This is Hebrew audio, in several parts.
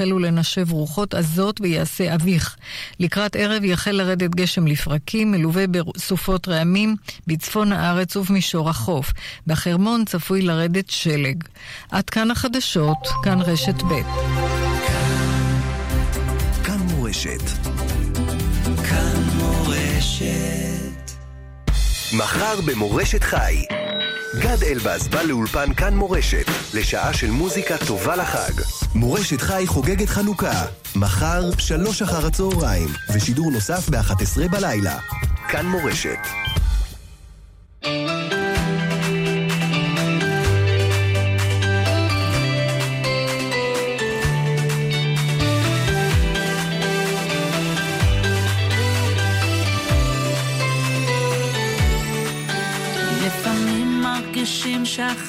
יחלו לנשב רוחות עזות ויעשה אביך. לקראת ערב יחל לרדת גשם לפרקים, מלווה בסופות רעמים בצפון הארץ ובמישור החוף. בחרמון צפוי לרדת שלג. עד כאן החדשות, כאן רשת ב'. כאן מורשת. כאן מורשת. מחר במורשת חי. גד אלבז בא לאולפן כאן מורשת, לשעה של מוזיקה טובה לחג. מורשת חי חוגגת חנוכה, מחר, שלוש אחר הצהריים, ושידור נוסף ב-11 בלילה. כאן מורשת.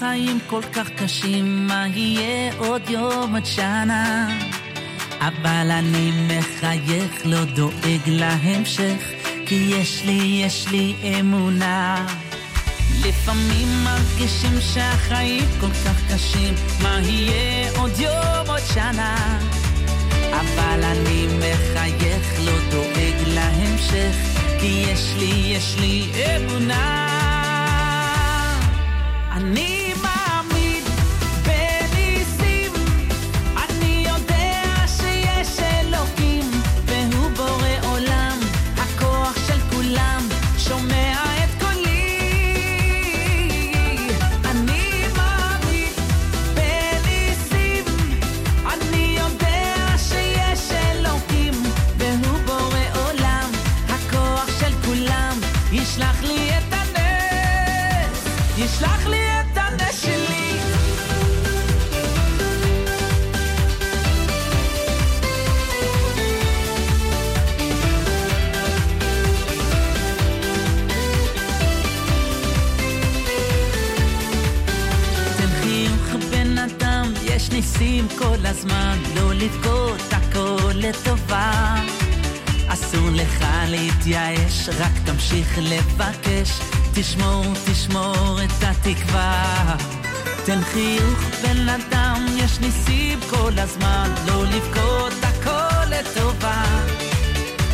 שהחיים כל כך קשים, מה יהיה עוד יום עד שנה? אבל אני מחייך, לא דואג להמשך, כי יש לי, יש לי אמונה. לפעמים מרגישים שהחיים כל כך קשים, מה יהיה עוד יום עוד שנה? אבל אני מחייך, לא דואג להמשך, כי יש לי, יש לי אמונה. אני תמשיך לבקש, תשמור, תשמור את התקווה. תן חיוך בן אדם, יש ניסים כל הזמן, לא לבכות, הכל לטובה.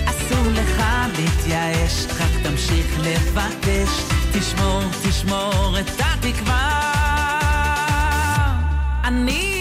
אסור לך להתייאש, רק תמשיך לבקש, תשמור, תשמור את התקווה. אני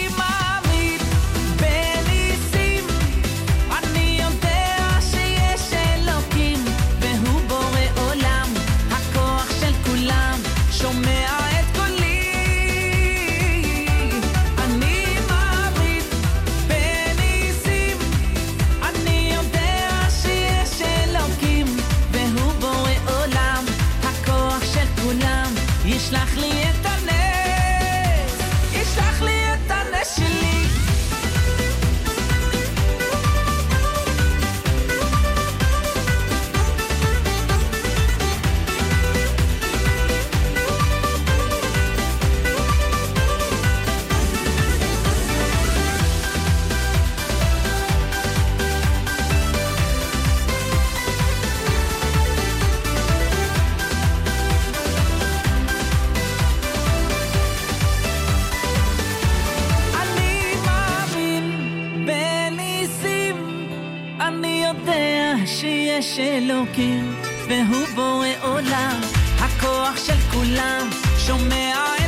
אלוקים, והוא בורא עולם, הכוח של כולם, שומע את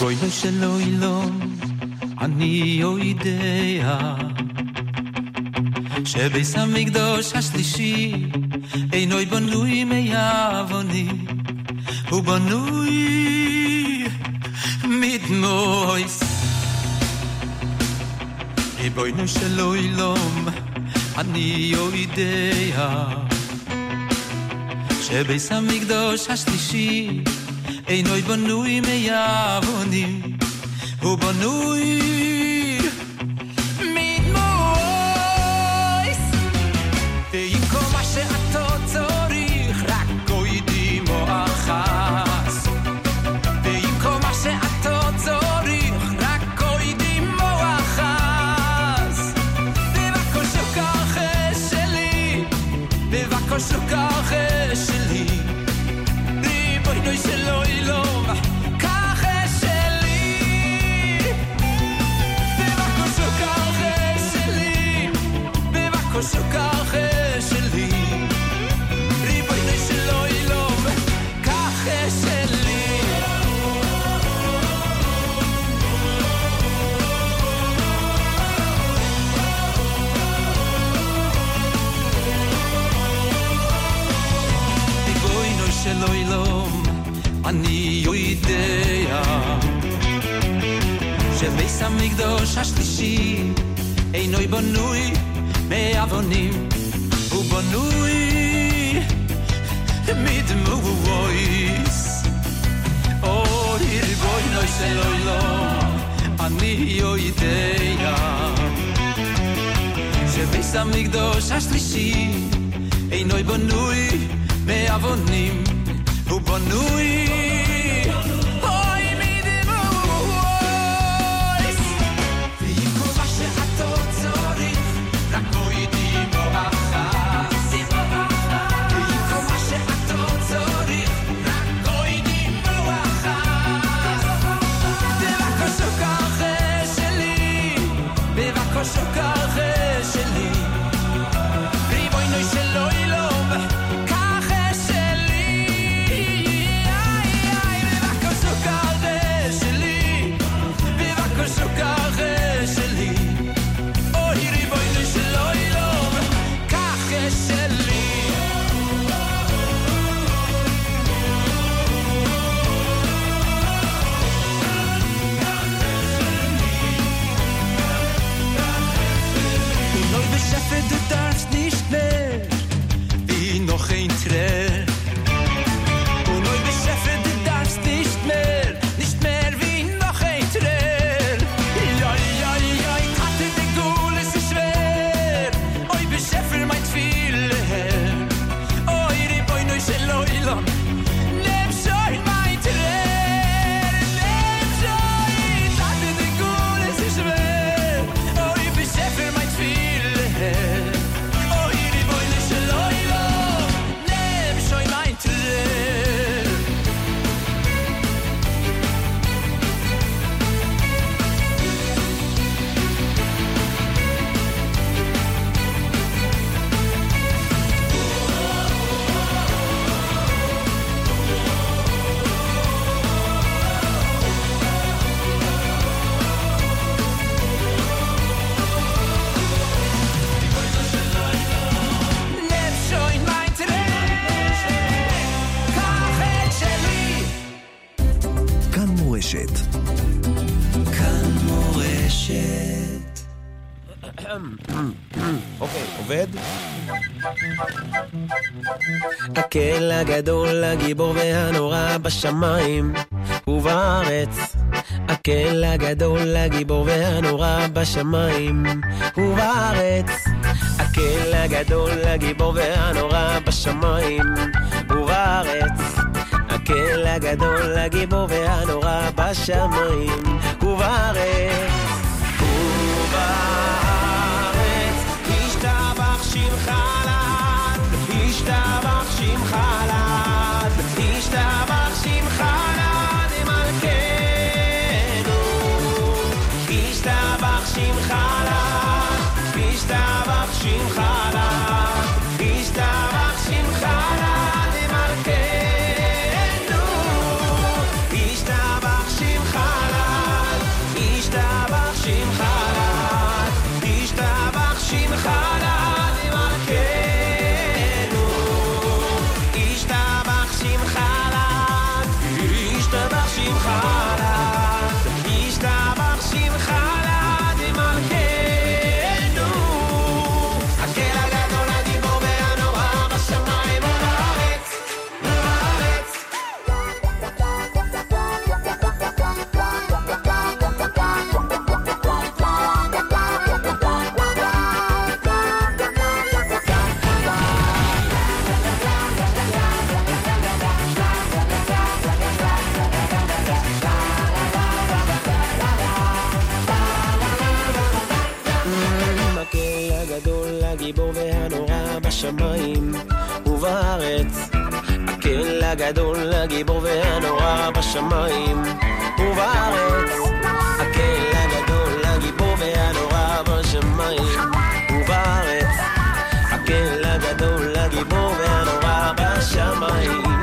ריבונו של עולם, אני יודע שביס המקדוש השלישי אינו בנוי מעווני, הוא בנוי מדמויס. ריבונו של עולם, אני יודע שביס המקדוש השלישי אינו בנוי מיבונים, הוא בנוי מדמויס. ועם כל מה שאתה צריך, רק גוידים או אחס. ועם כל מה שאתה צריך, רק גוידים או אחס. בבקשה ככה שלי, בבקשה ככה שלי. Su so המקדוש השלישי אינוי בנוי מאבונים, הוא בנוי מדמויס. אוי ריבוי נוי של אוילום, אני יודע שביס המקדוש השלישי אינוי בנוי מאבונים, הוא בנוי הגדול, הגיבור והנורא בשמיים ובארץ. הקל הגדול, הגיבור והנורא בשמיים ובארץ. הקל הגדול, הגיבור והנורא בשמיים ובארץ. הקל הגדול, הגיבור והנורא בשמיים ובארץ. ובארץ. טבח שמחלה הגדול, הגיבור והנורא בשמיים ובארץ. הקל הגדול, הגיבור והנורא בשמיים ובארץ. הקל הגדול, הגיבור והנורא בשמיים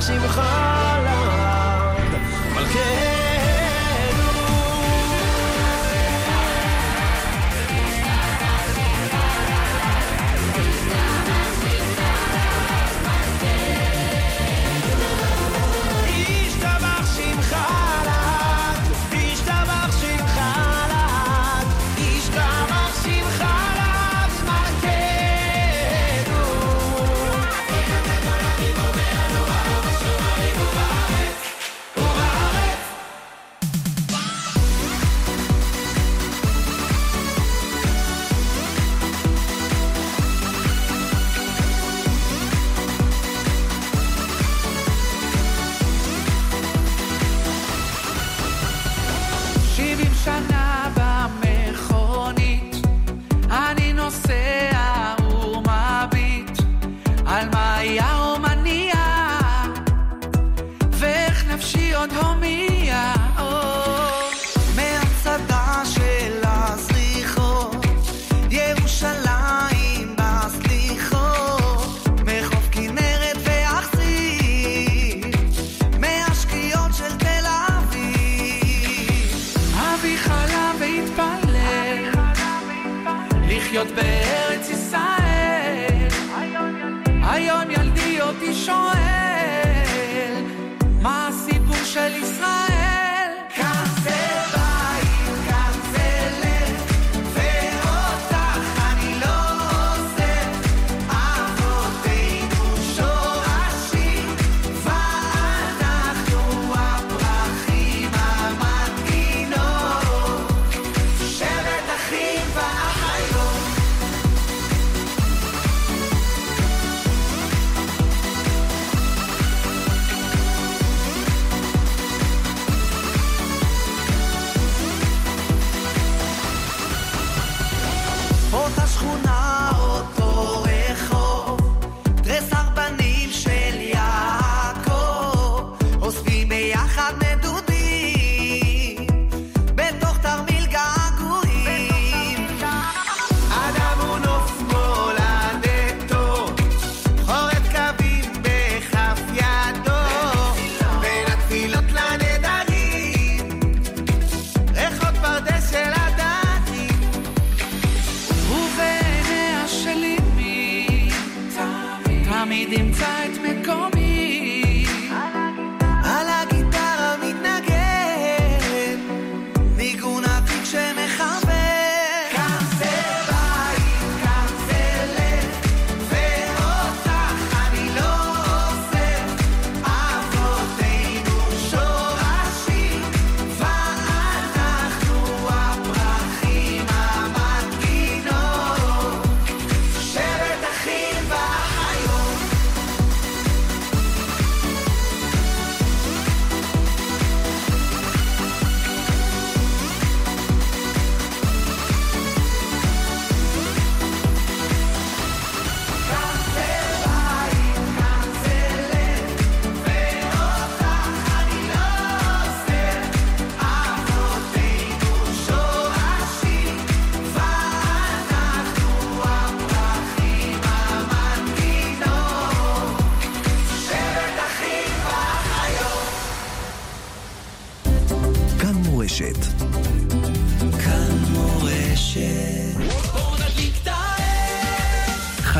ישתבח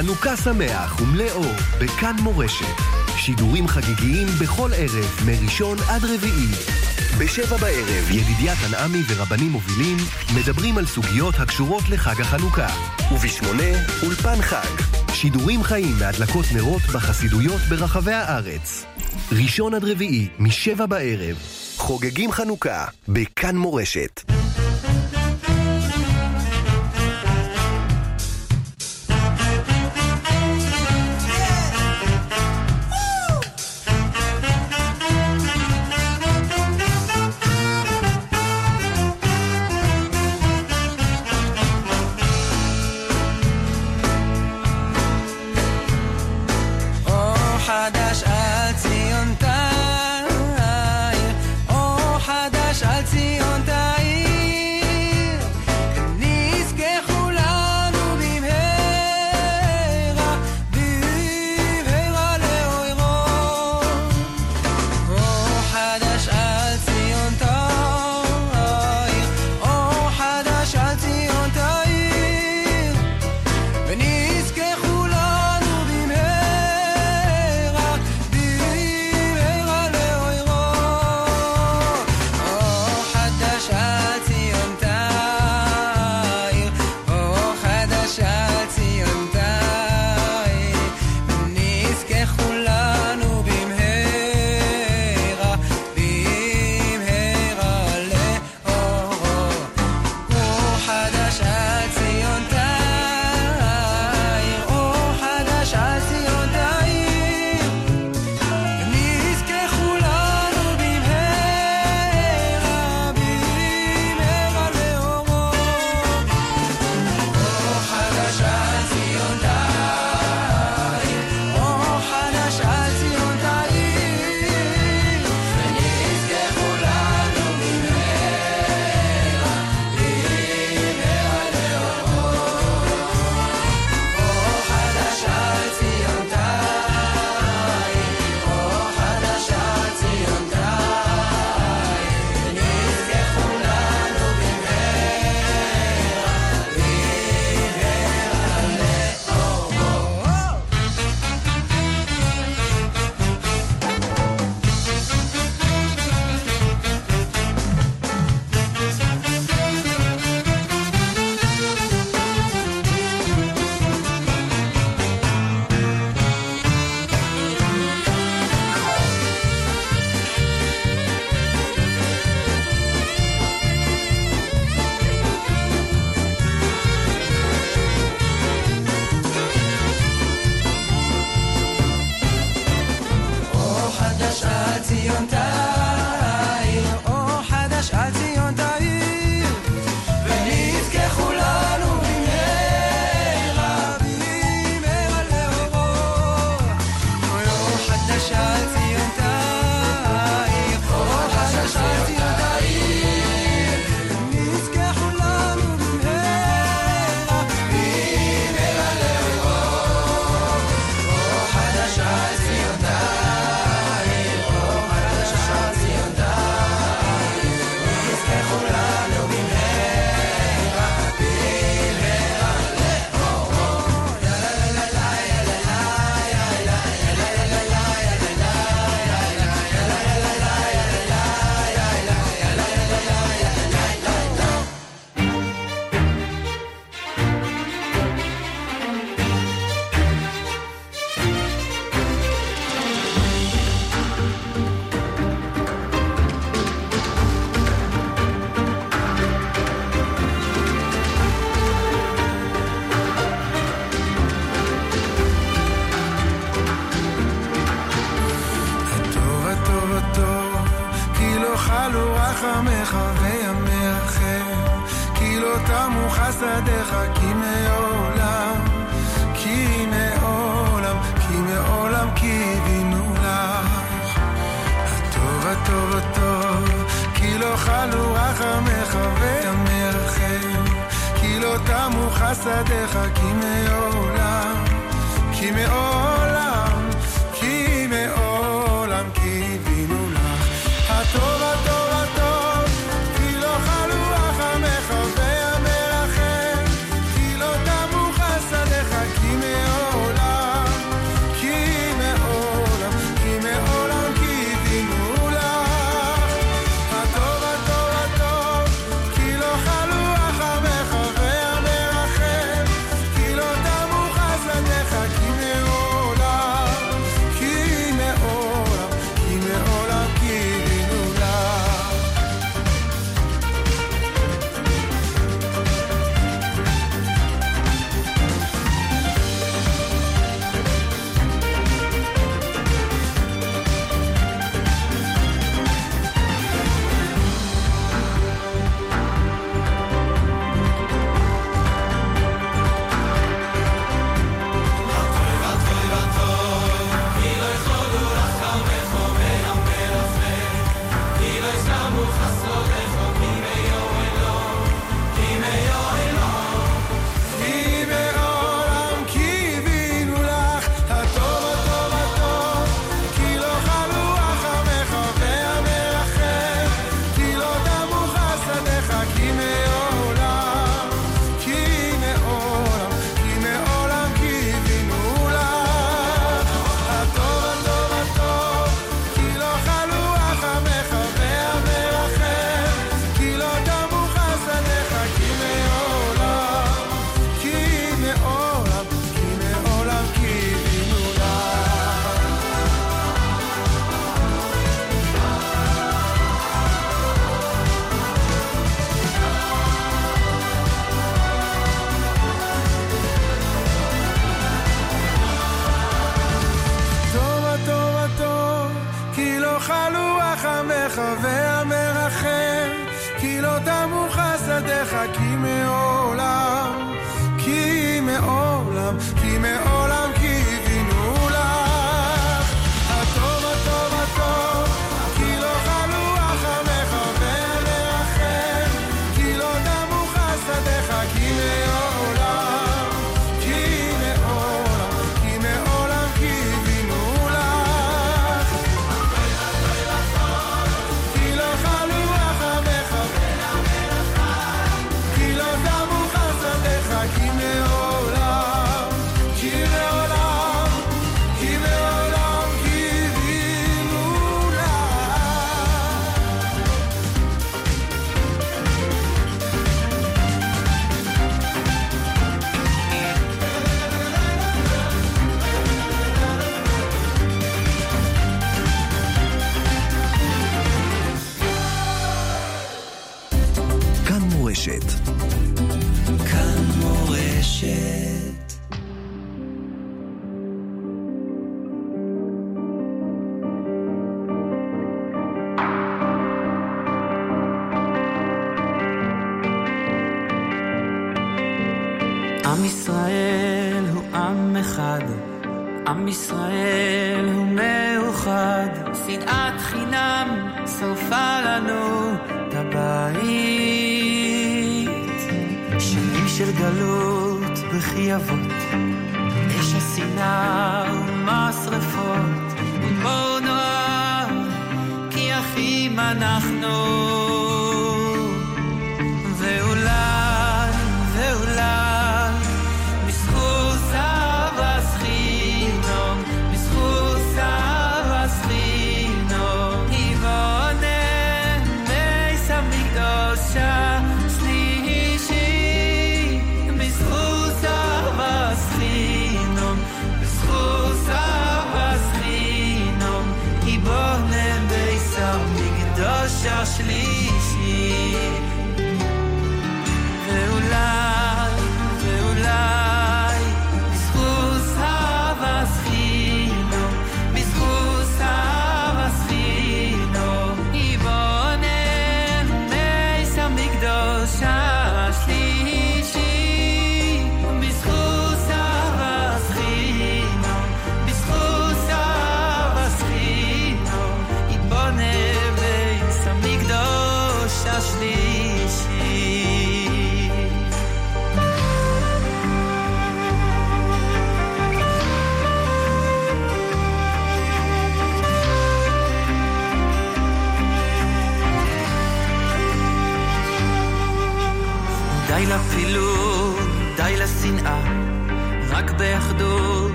חנוכה שמח ומלא אור בכאן מורשת. שידורים חגיגיים בכל ערב, מראשון עד רביעי. בשבע בערב, ידידיה תנעמי ורבנים מובילים מדברים על סוגיות הקשורות לחג החנוכה. ובשמונה, אולפן חג. שידורים חיים מהדלקות נרות בחסידויות ברחבי הארץ. ראשון עד רביעי, משבע בערב. חוגגים חנוכה, בכאן מורשת.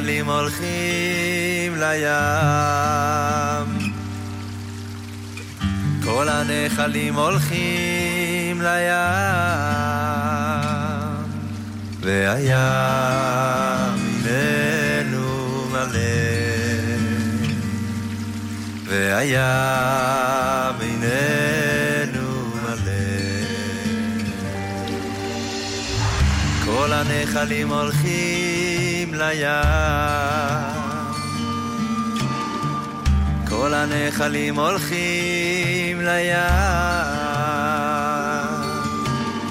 גלים הולכים לים. כל הנחלים הולכים לים, והים ממנו מלא, והים ממנו מלא. כל הנחלים הולכים לים. כל הנחלים הולכים לים,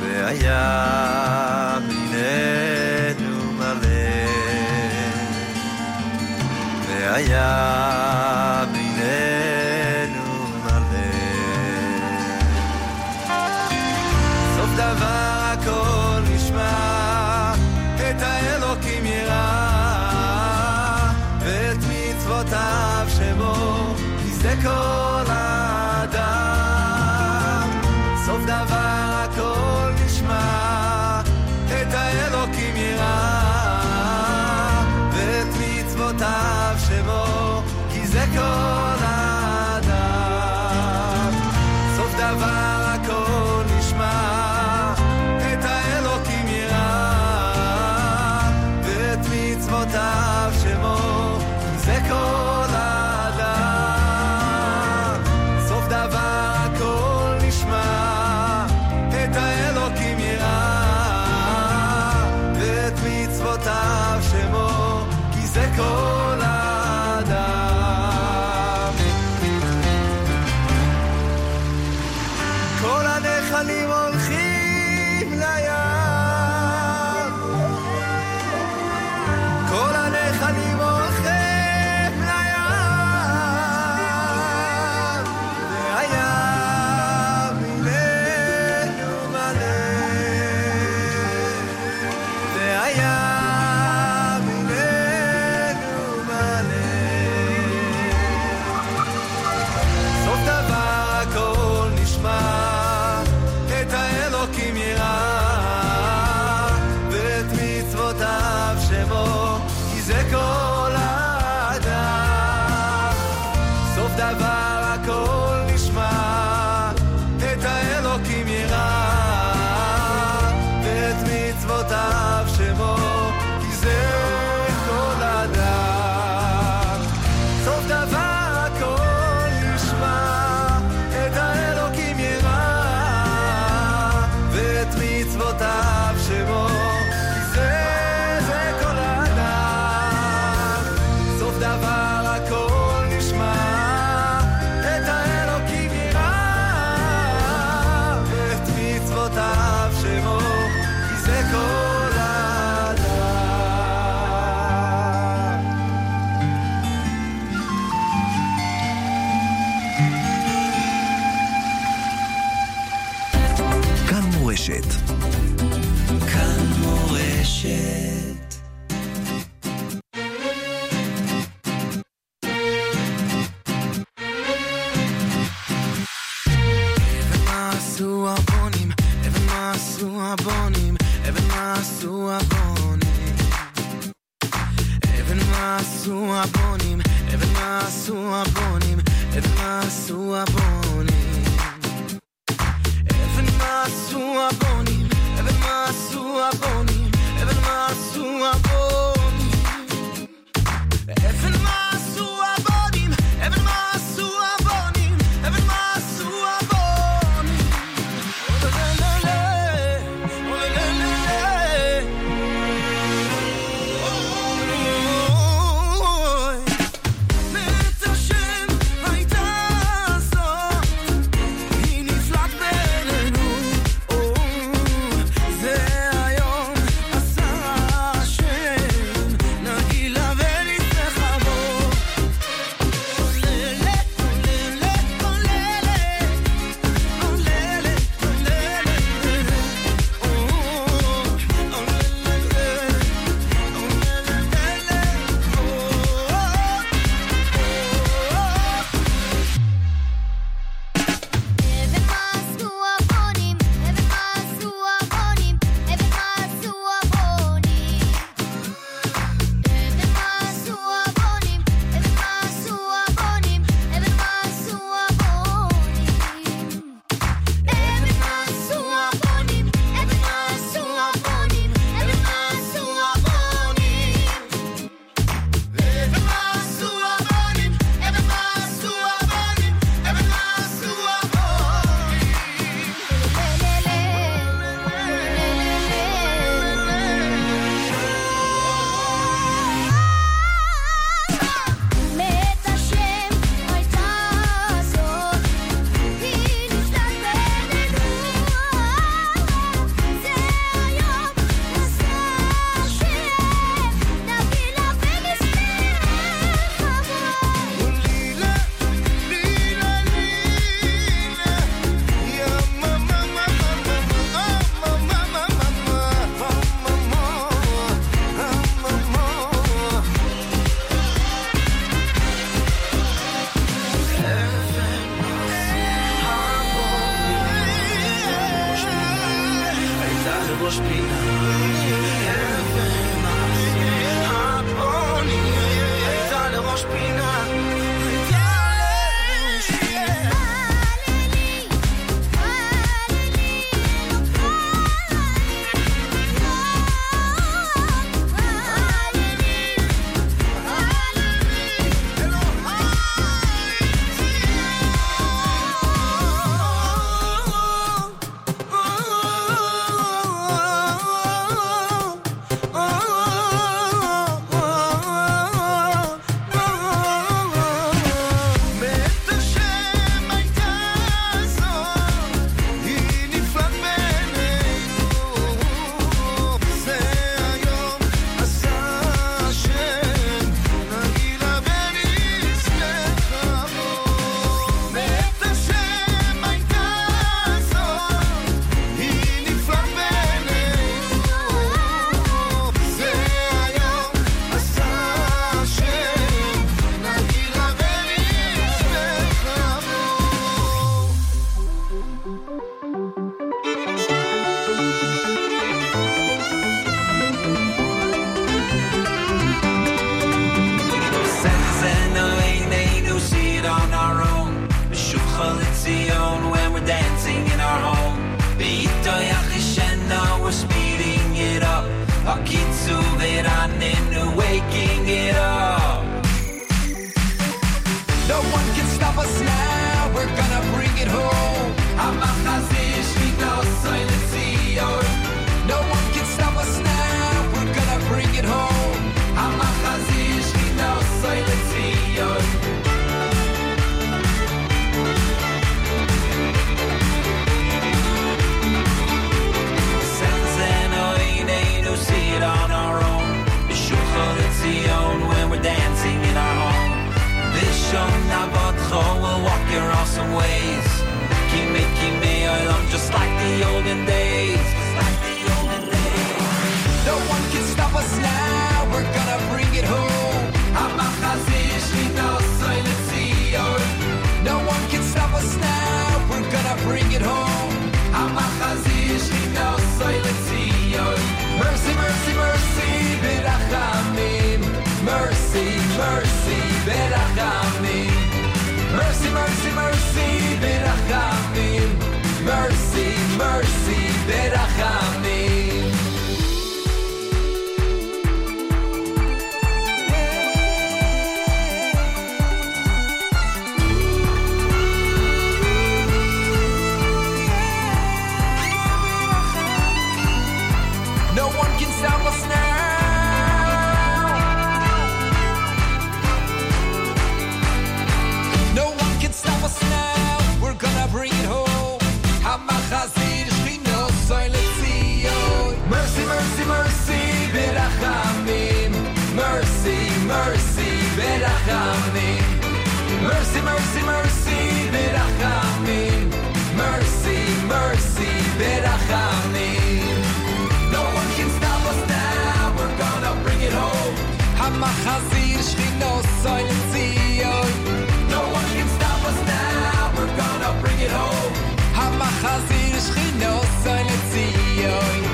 והים הנה מלא, והים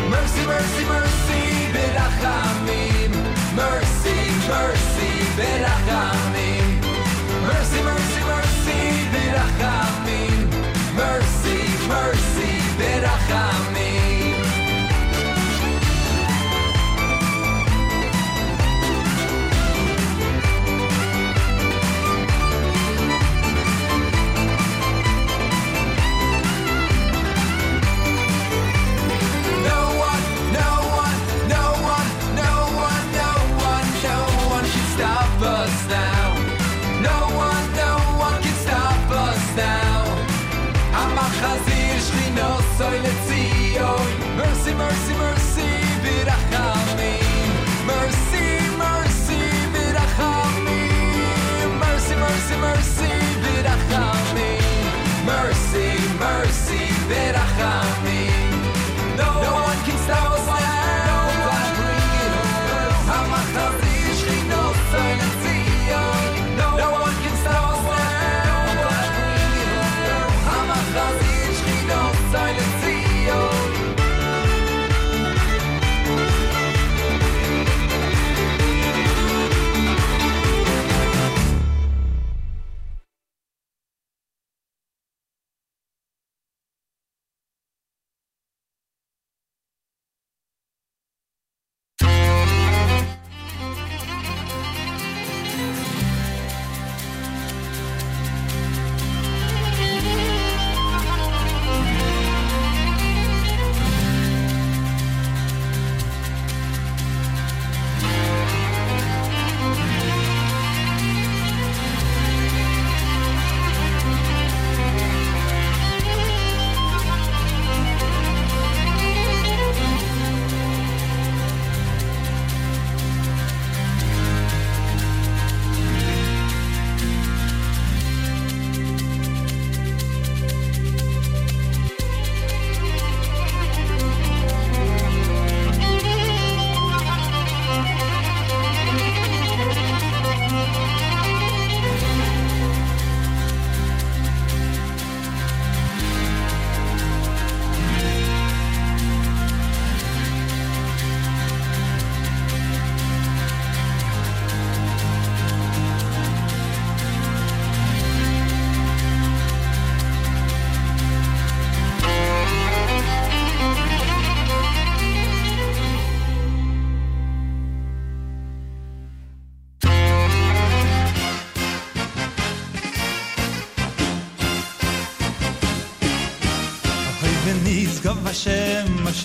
Mercy, mercy, mercy. Mercy. Mercy,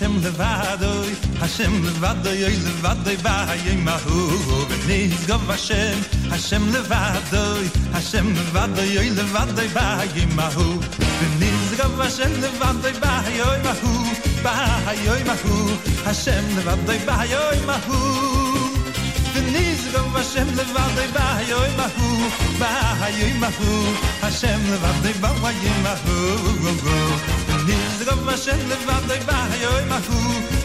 השם, השם לבדוי, השם לבדוי, אוי לבדוי, באי מהו. ונשגב השם, השם לבדוי, השם לבדוי, אוי לבדוי, באי מהו. ונשגב השם לבדוי, באי אוי מהו, באי אוי מהו, השם לבדוי, באי אוי מהו. ונשגב השם לבדוי, באי אוי מהו, באי אוי מהו, השם לבדוי, באי מהו. Nis gof ma shem levad doy ba yoy ma hu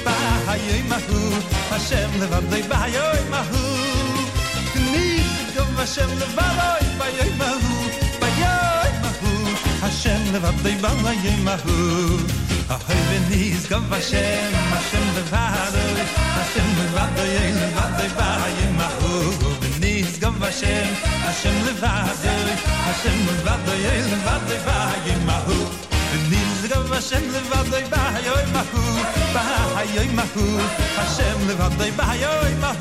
ba yoy ma hu ma shem levad doy ba yoy ma hu Nis gof ma shem levad doy ba yoy ma hu ba yoy ma hu ma shem levad doy ba yoy ma hu a hoy ben nis gof ma shem ma shem levad טוב השם לבדוי בהיוי מהו, בהיוי מהו, השם לבדוי בהיוי מהו.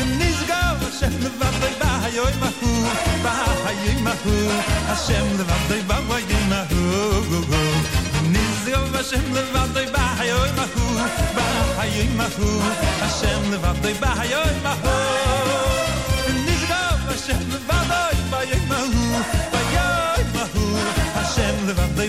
ונשגב השם לבדוי בהיוי מהו, בהיוי מהו, השם לבדוי בבוידי מהו. ונשגב השם לבדוי בהיוי מהו, בהיוי מהו, השם לבדוי בהיוי מהו. השם לבדוי ביי מהו, ביי מהו, השם לבדוי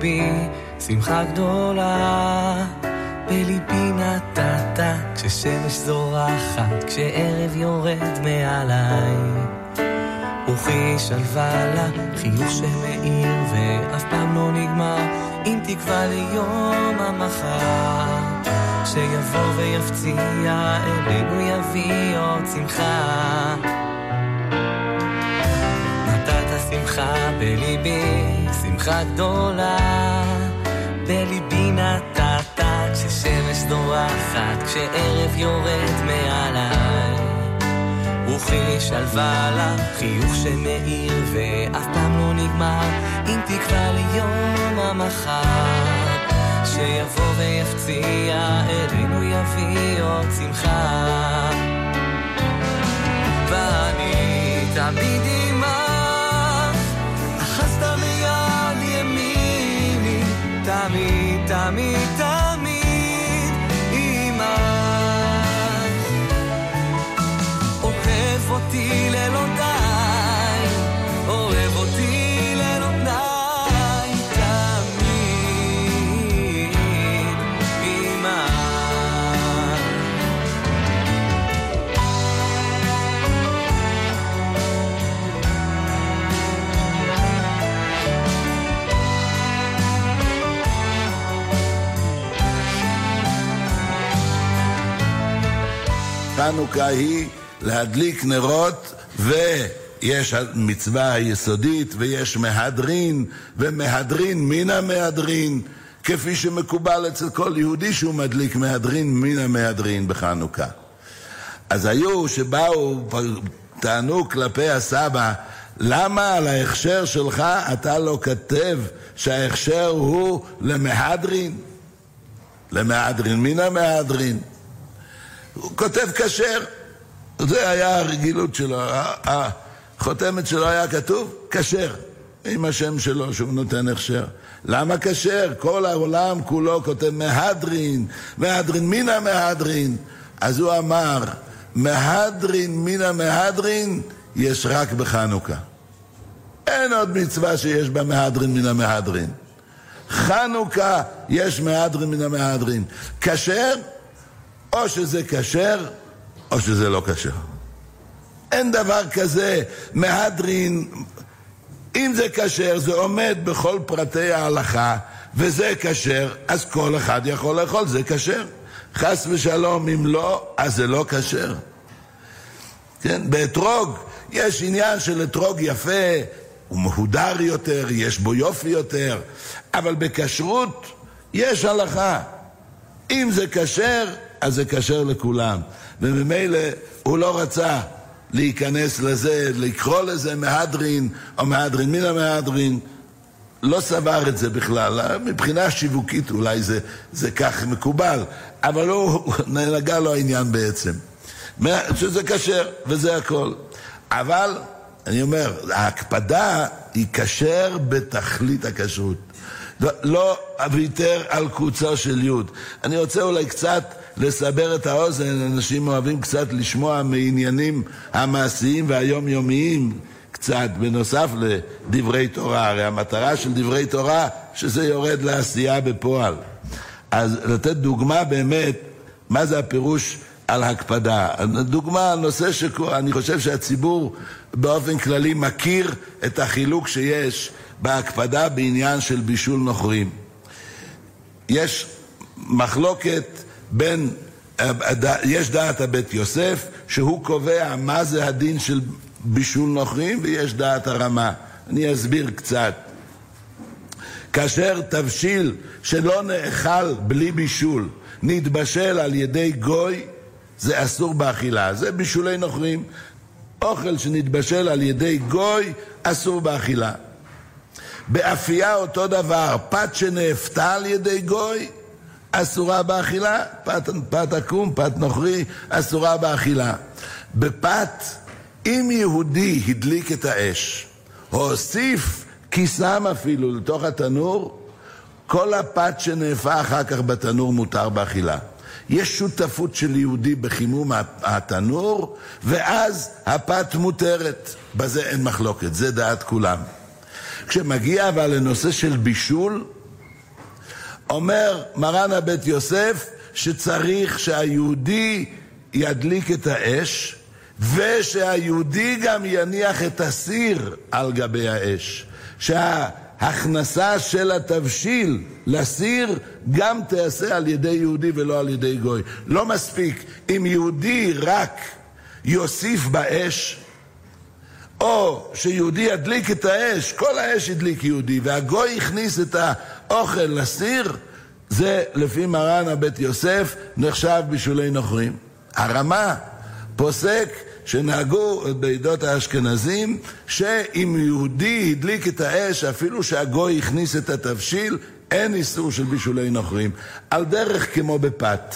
בליבי, שמחה גדולה. בליבי נתת, כששמש זורחת, כשערב יורד מעליי. רוחי שלווה לה, חיוך שמאיר ואף פעם לא נגמר, עם תקווה ליום המחר. שיבוא ויפציע, אלינו יביא עוד שמחה. נתת שמחה בליבי, שמחה גדולה. בליבי נתת, כששמש זורחת, כשערב יורד מעליי. רוחי שלווה לה, חיוך שמאיר ואף פעם לא נגמר, עם תקווה ליום המחר. שיבוא ויפציע, אלינו יביא עוד שמחה. ואני תמיד חנוכה היא להדליק נרות ויש המצווה היסודית ויש מהדרין ומהדרין מן המהדרין כפי שמקובל אצל כל יהודי שהוא מדליק מהדרין מן המהדרין בחנוכה. אז היו שבאו, טענו כלפי הסבא, למה על ההכשר שלך אתה לא כתב שההכשר הוא למהדרין? למהדרין, מן המהדרין. הוא כותב כשר. זה היה הרגילות שלו. החותמת שלו היה כתוב כשר, עם השם שלו שהוא נותן הכשר. למה כשר? כל העולם כולו כותב מהדרין, מהדרין מן המהדרין. אז הוא אמר, מהדרין מן המהדרין יש רק בחנוכה. אין עוד מצווה שיש בה מהדרין מן המהדרין. חנוכה יש מהדרין מן המהדרין. כשר, או שזה כשר, או שזה לא כשר. אין דבר כזה, מהדרין, אם זה כשר, זה עומד בכל פרטי ההלכה, וזה כשר, אז כל אחד יכול לאכול, זה כשר. חס ושלום, אם לא, אז זה לא כשר. כן, באתרוג יש עניין של אתרוג יפה, הוא מהודר יותר, יש בו יופי יותר, אבל בכשרות יש הלכה. אם זה כשר, אז זה כשר לכולם. וממילא הוא לא רצה להיכנס לזה, לקרוא לזה מהדרין או מהדרין מן המהדרין. לא סבר את זה בכלל, מבחינה שיווקית אולי זה, זה כך מקובל, אבל הוא נגע לו העניין בעצם. שזה כשר, וזה הכל. אבל, אני אומר, ההקפדה היא כשר בתכלית הכשרות. לא, לא ויתר על קוצו של יוד. אני רוצה אולי קצת לסבר את האוזן, אנשים אוהבים קצת לשמוע מעניינים המעשיים והיומיומיים קצת, בנוסף לדברי תורה. הרי המטרה של דברי תורה, שזה יורד לעשייה בפועל. אז לתת דוגמה באמת, מה זה הפירוש על הקפדה. דוגמה, נושא שאני חושב שהציבור באופן כללי מכיר את החילוק שיש בהקפדה בעניין של בישול נוכרים. יש מחלוקת בין, יש דעת הבית יוסף, שהוא קובע מה זה הדין של בישול נוכרים, ויש דעת הרמה. אני אסביר קצת. כאשר תבשיל שלא נאכל בלי בישול נתבשל על ידי גוי, זה אסור באכילה. זה בישולי נוכרים. אוכל שנתבשל על ידי גוי, אסור באכילה. באפייה אותו דבר, פת שנאפתה על ידי גוי, אסורה באכילה, פת, פת עקום, פת נוכרי, אסורה באכילה. בפת, אם יהודי הדליק את האש, הוסיף כיסם אפילו לתוך התנור, כל הפת שנאפה אחר כך בתנור מותר באכילה. יש שותפות של יהודי בחימום התנור, ואז הפת מותרת. בזה אין מחלוקת, זה דעת כולם. כשמגיע אבל לנושא של בישול, אומר מרן הבית יוסף שצריך שהיהודי ידליק את האש, ושהיהודי גם יניח את הסיר על גבי האש. שה... הכנסה של התבשיל לסיר גם תיעשה על ידי יהודי ולא על ידי גוי. לא מספיק אם יהודי רק יוסיף באש, או שיהודי ידליק את האש, כל האש ידליק יהודי, והגוי הכניס את האוכל לסיר, זה לפי מרן הבית יוסף נחשב בישולי נוכרים. הרמה פוסק שנהגו בעדות האשכנזים, שאם יהודי הדליק את האש, אפילו שהגוי הכניס את התבשיל, אין איסור של בישולי נוכרים. על דרך כמו בפת.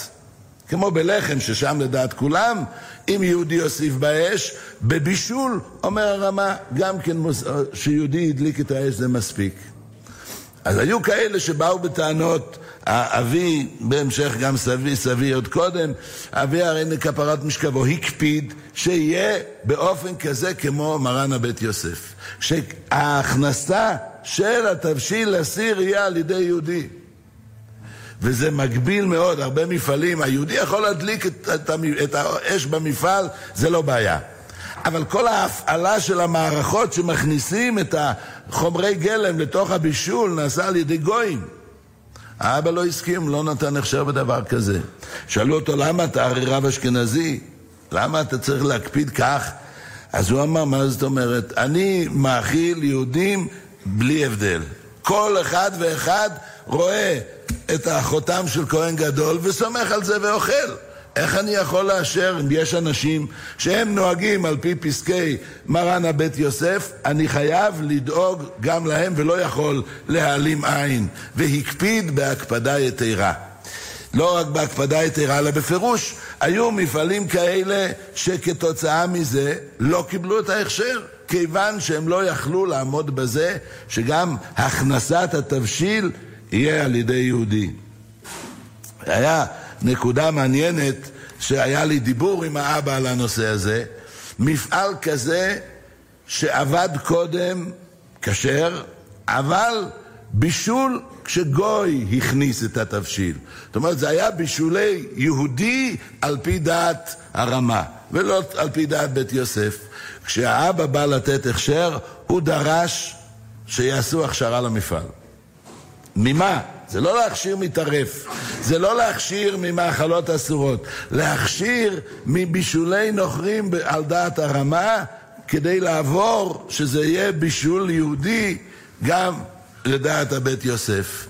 כמו בלחם, ששם לדעת כולם, אם יהודי יוסיף באש, בבישול, אומר הרמה, גם כן שיהודי הדליק את האש זה מספיק. אז היו כאלה שבאו בטענות אבי, בהמשך גם סבי, סבי עוד קודם, אבי הרי לכפרת משכבו, הקפיד שיהיה באופן כזה כמו מרן הבית יוסף. שההכנסה של התבשיל לסיר יהיה על ידי יהודי. וזה מגביל מאוד, הרבה מפעלים, היהודי יכול להדליק את, את, את האש במפעל, זה לא בעיה. אבל כל ההפעלה של המערכות שמכניסים את החומרי גלם לתוך הבישול נעשה על ידי גויים. האבא לא הסכים, לא נתן הכשר בדבר כזה. שאלו אותו, למה אתה הרי רב אשכנזי? למה אתה צריך להקפיד כך? אז הוא אמר, מה זאת אומרת? אני מאכיל יהודים בלי הבדל. כל אחד ואחד רואה את החותם של כהן גדול וסומך על זה ואוכל. איך אני יכול לאשר אם יש אנשים שהם נוהגים על פי פסקי מרן הבית יוסף, אני חייב לדאוג גם להם ולא יכול להעלים עין. והקפיד בהקפדה יתרה. לא רק בהקפדה יתרה, אלא בפירוש היו מפעלים כאלה שכתוצאה מזה לא קיבלו את ההכשר, כיוון שהם לא יכלו לעמוד בזה שגם הכנסת התבשיל יהיה על ידי יהודי. היה נקודה מעניינת שהיה לי דיבור עם האבא על הנושא הזה. מפעל כזה שעבד קודם כשר, אבל בישול כשגוי הכניס את התבשיל. זאת אומרת, זה היה בישולי יהודי על פי דעת הרמה, ולא על פי דעת בית יוסף. כשהאבא בא לתת הכשר, הוא דרש שיעשו הכשרה למפעל. ממה? זה לא להכשיר מטרף, זה לא להכשיר ממאכלות אסורות, להכשיר מבישולי נוכרים על דעת הרמה כדי לעבור שזה יהיה בישול יהודי גם לדעת הבית יוסף.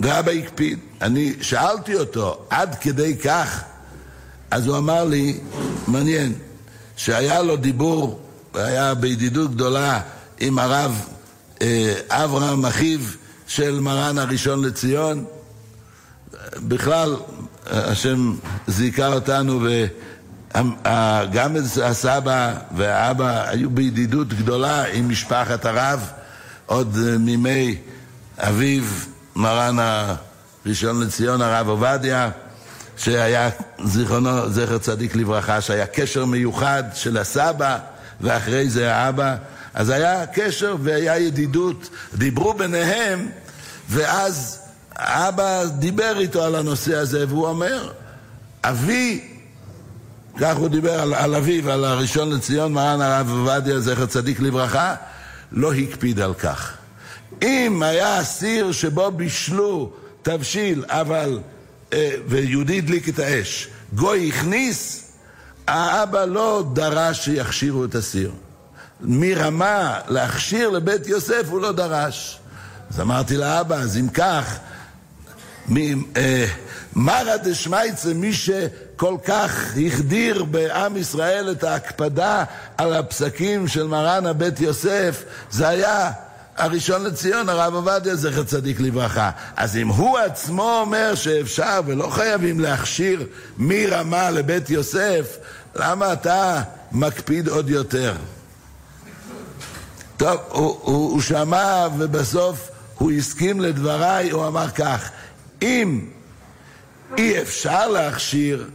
ואבא הקפיד. אני שאלתי אותו, עד כדי כך? אז הוא אמר לי, מעניין, שהיה לו דיבור, היה בידידות גדולה עם הרב אה, אברהם, אחיו של מרן הראשון לציון. בכלל, השם זיכה אותנו, וגם הסבא והאבא היו בידידות גדולה עם משפחת הרב, עוד מימי אביו, מרן הראשון לציון, הרב עובדיה. שהיה, זיכרונו, זכר צדיק לברכה, שהיה קשר מיוחד של הסבא ואחרי זה האבא, אז היה קשר והיה ידידות, דיברו ביניהם, ואז האבא דיבר איתו על הנושא הזה, והוא אומר, אבי, כך הוא דיבר על, על אביו, על הראשון לציון, מרן הרב עובדיה, זכר צדיק לברכה, לא הקפיד על כך. אם היה סיר שבו בישלו תבשיל, אבל אה, ויהודי הדליק את האש, גוי הכניס, האבא לא דרש שיכשירו את הסיר. מרמה להכשיר לבית יוסף הוא לא דרש. אז אמרתי לאבא, אז אם כך, אה, מרא דשמייצה, מי שכל כך החדיר בעם ישראל את ההקפדה על הפסקים של מרן הבית יוסף, זה היה הראשון לציון, הרב עובדיה, זכר צדיק לברכה. אז אם הוא עצמו אומר שאפשר ולא חייבים להכשיר מרמה לבית יוסף, למה אתה מקפיד עוד יותר? טוב, הוא, הוא, הוא שמע ובסוף הוא הסכים לדבריי, הוא אמר כך, אם אי אפשר להכשיר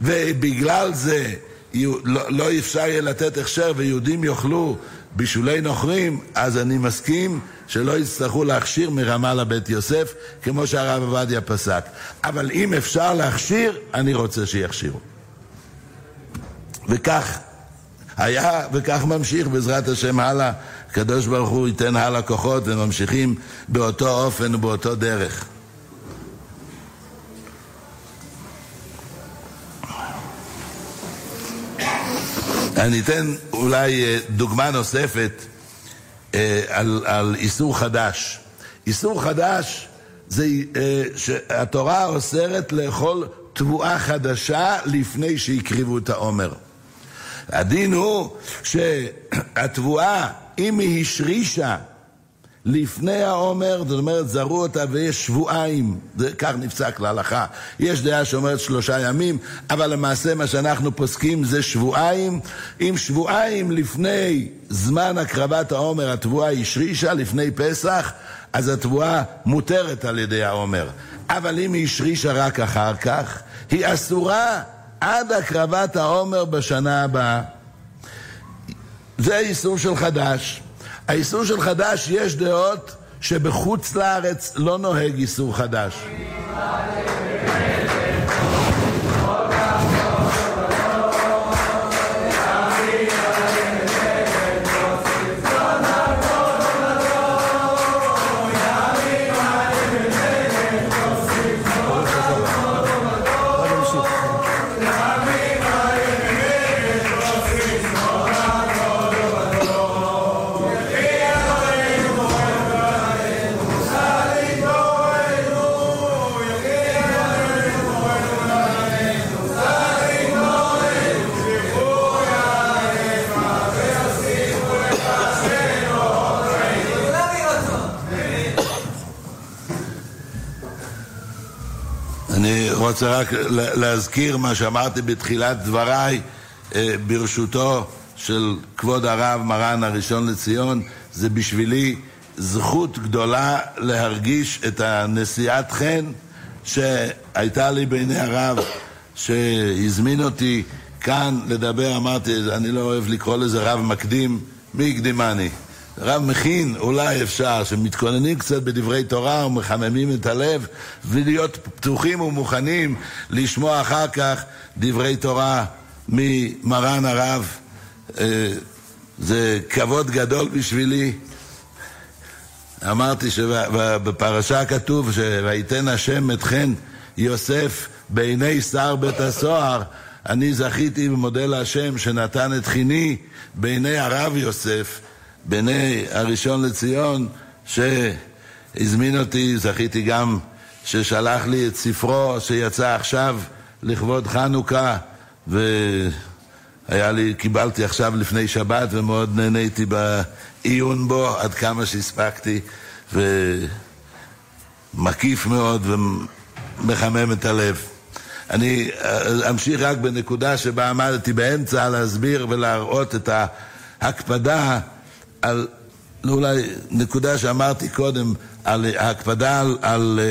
ובגלל זה לא, לא אפשר יהיה לתת הכשר ויהודים יאכלו בישולי נוכרים, אז אני מסכים שלא יצטרכו להכשיר מרמה לבית יוסף, כמו שהרב עובדיה פסק. אבל אם אפשר להכשיר, אני רוצה שיכשירו. וכך היה, וכך ממשיך בעזרת השם הלאה. הקדוש ברוך הוא ייתן הלאה כוחות וממשיכים באותו אופן ובאותו דרך. אני אתן אולי אה, דוגמה נוספת אה, על, על איסור חדש. איסור חדש זה אה, שהתורה אוסרת לאכול תבואה חדשה לפני שהקריבו את העומר. הדין הוא שהתבואה, אם היא השרישה לפני העומר, זאת אומרת, זרו אותה ויש שבועיים, זה, כך נפסק להלכה. יש דעה שאומרת שלושה ימים, אבל למעשה מה שאנחנו פוסקים זה שבועיים. אם שבועיים לפני זמן הקרבת העומר התבואה השרישה, לפני פסח, אז התבואה מותרת על ידי העומר. אבל אם היא השרישה רק אחר כך, היא אסורה עד הקרבת העומר בשנה הבאה. זה איסור של חדש. האיסור של חדש, יש דעות שבחוץ לארץ לא נוהג איסור חדש. רוצה רק להזכיר מה שאמרתי בתחילת דבריי אה, ברשותו של כבוד הרב מרן הראשון לציון, זה בשבילי זכות גדולה להרגיש את הנשיאת חן שהייתה לי בעיני הרב שהזמין אותי כאן לדבר, אמרתי, אני לא אוהב לקרוא לזה רב מקדים, מי הקדימני? רב מכין, אולי אפשר, שמתכוננים קצת בדברי תורה ומחממים את הלב ולהיות פתוחים ומוכנים לשמוע אחר כך דברי תורה ממרן הרב. אה, זה כבוד גדול בשבילי. אמרתי שבפרשה כתוב שויתן השם אתכן יוסף בעיני שר בית הסוהר. אני זכיתי ומודה להשם שנתן את חיני בעיני הרב יוסף. בני הראשון לציון, הזמין אותי, זכיתי גם ששלח לי את ספרו שיצא עכשיו לכבוד חנוכה, והיה לי, קיבלתי עכשיו לפני שבת ומאוד נהניתי בעיון בו עד כמה שהספקתי, ומקיף מאוד ומחמם את הלב. אני אמשיך רק בנקודה שבה עמדתי באמצע להסביר ולהראות את ההקפדה על, אולי נקודה שאמרתי קודם, על ההקפדה על, על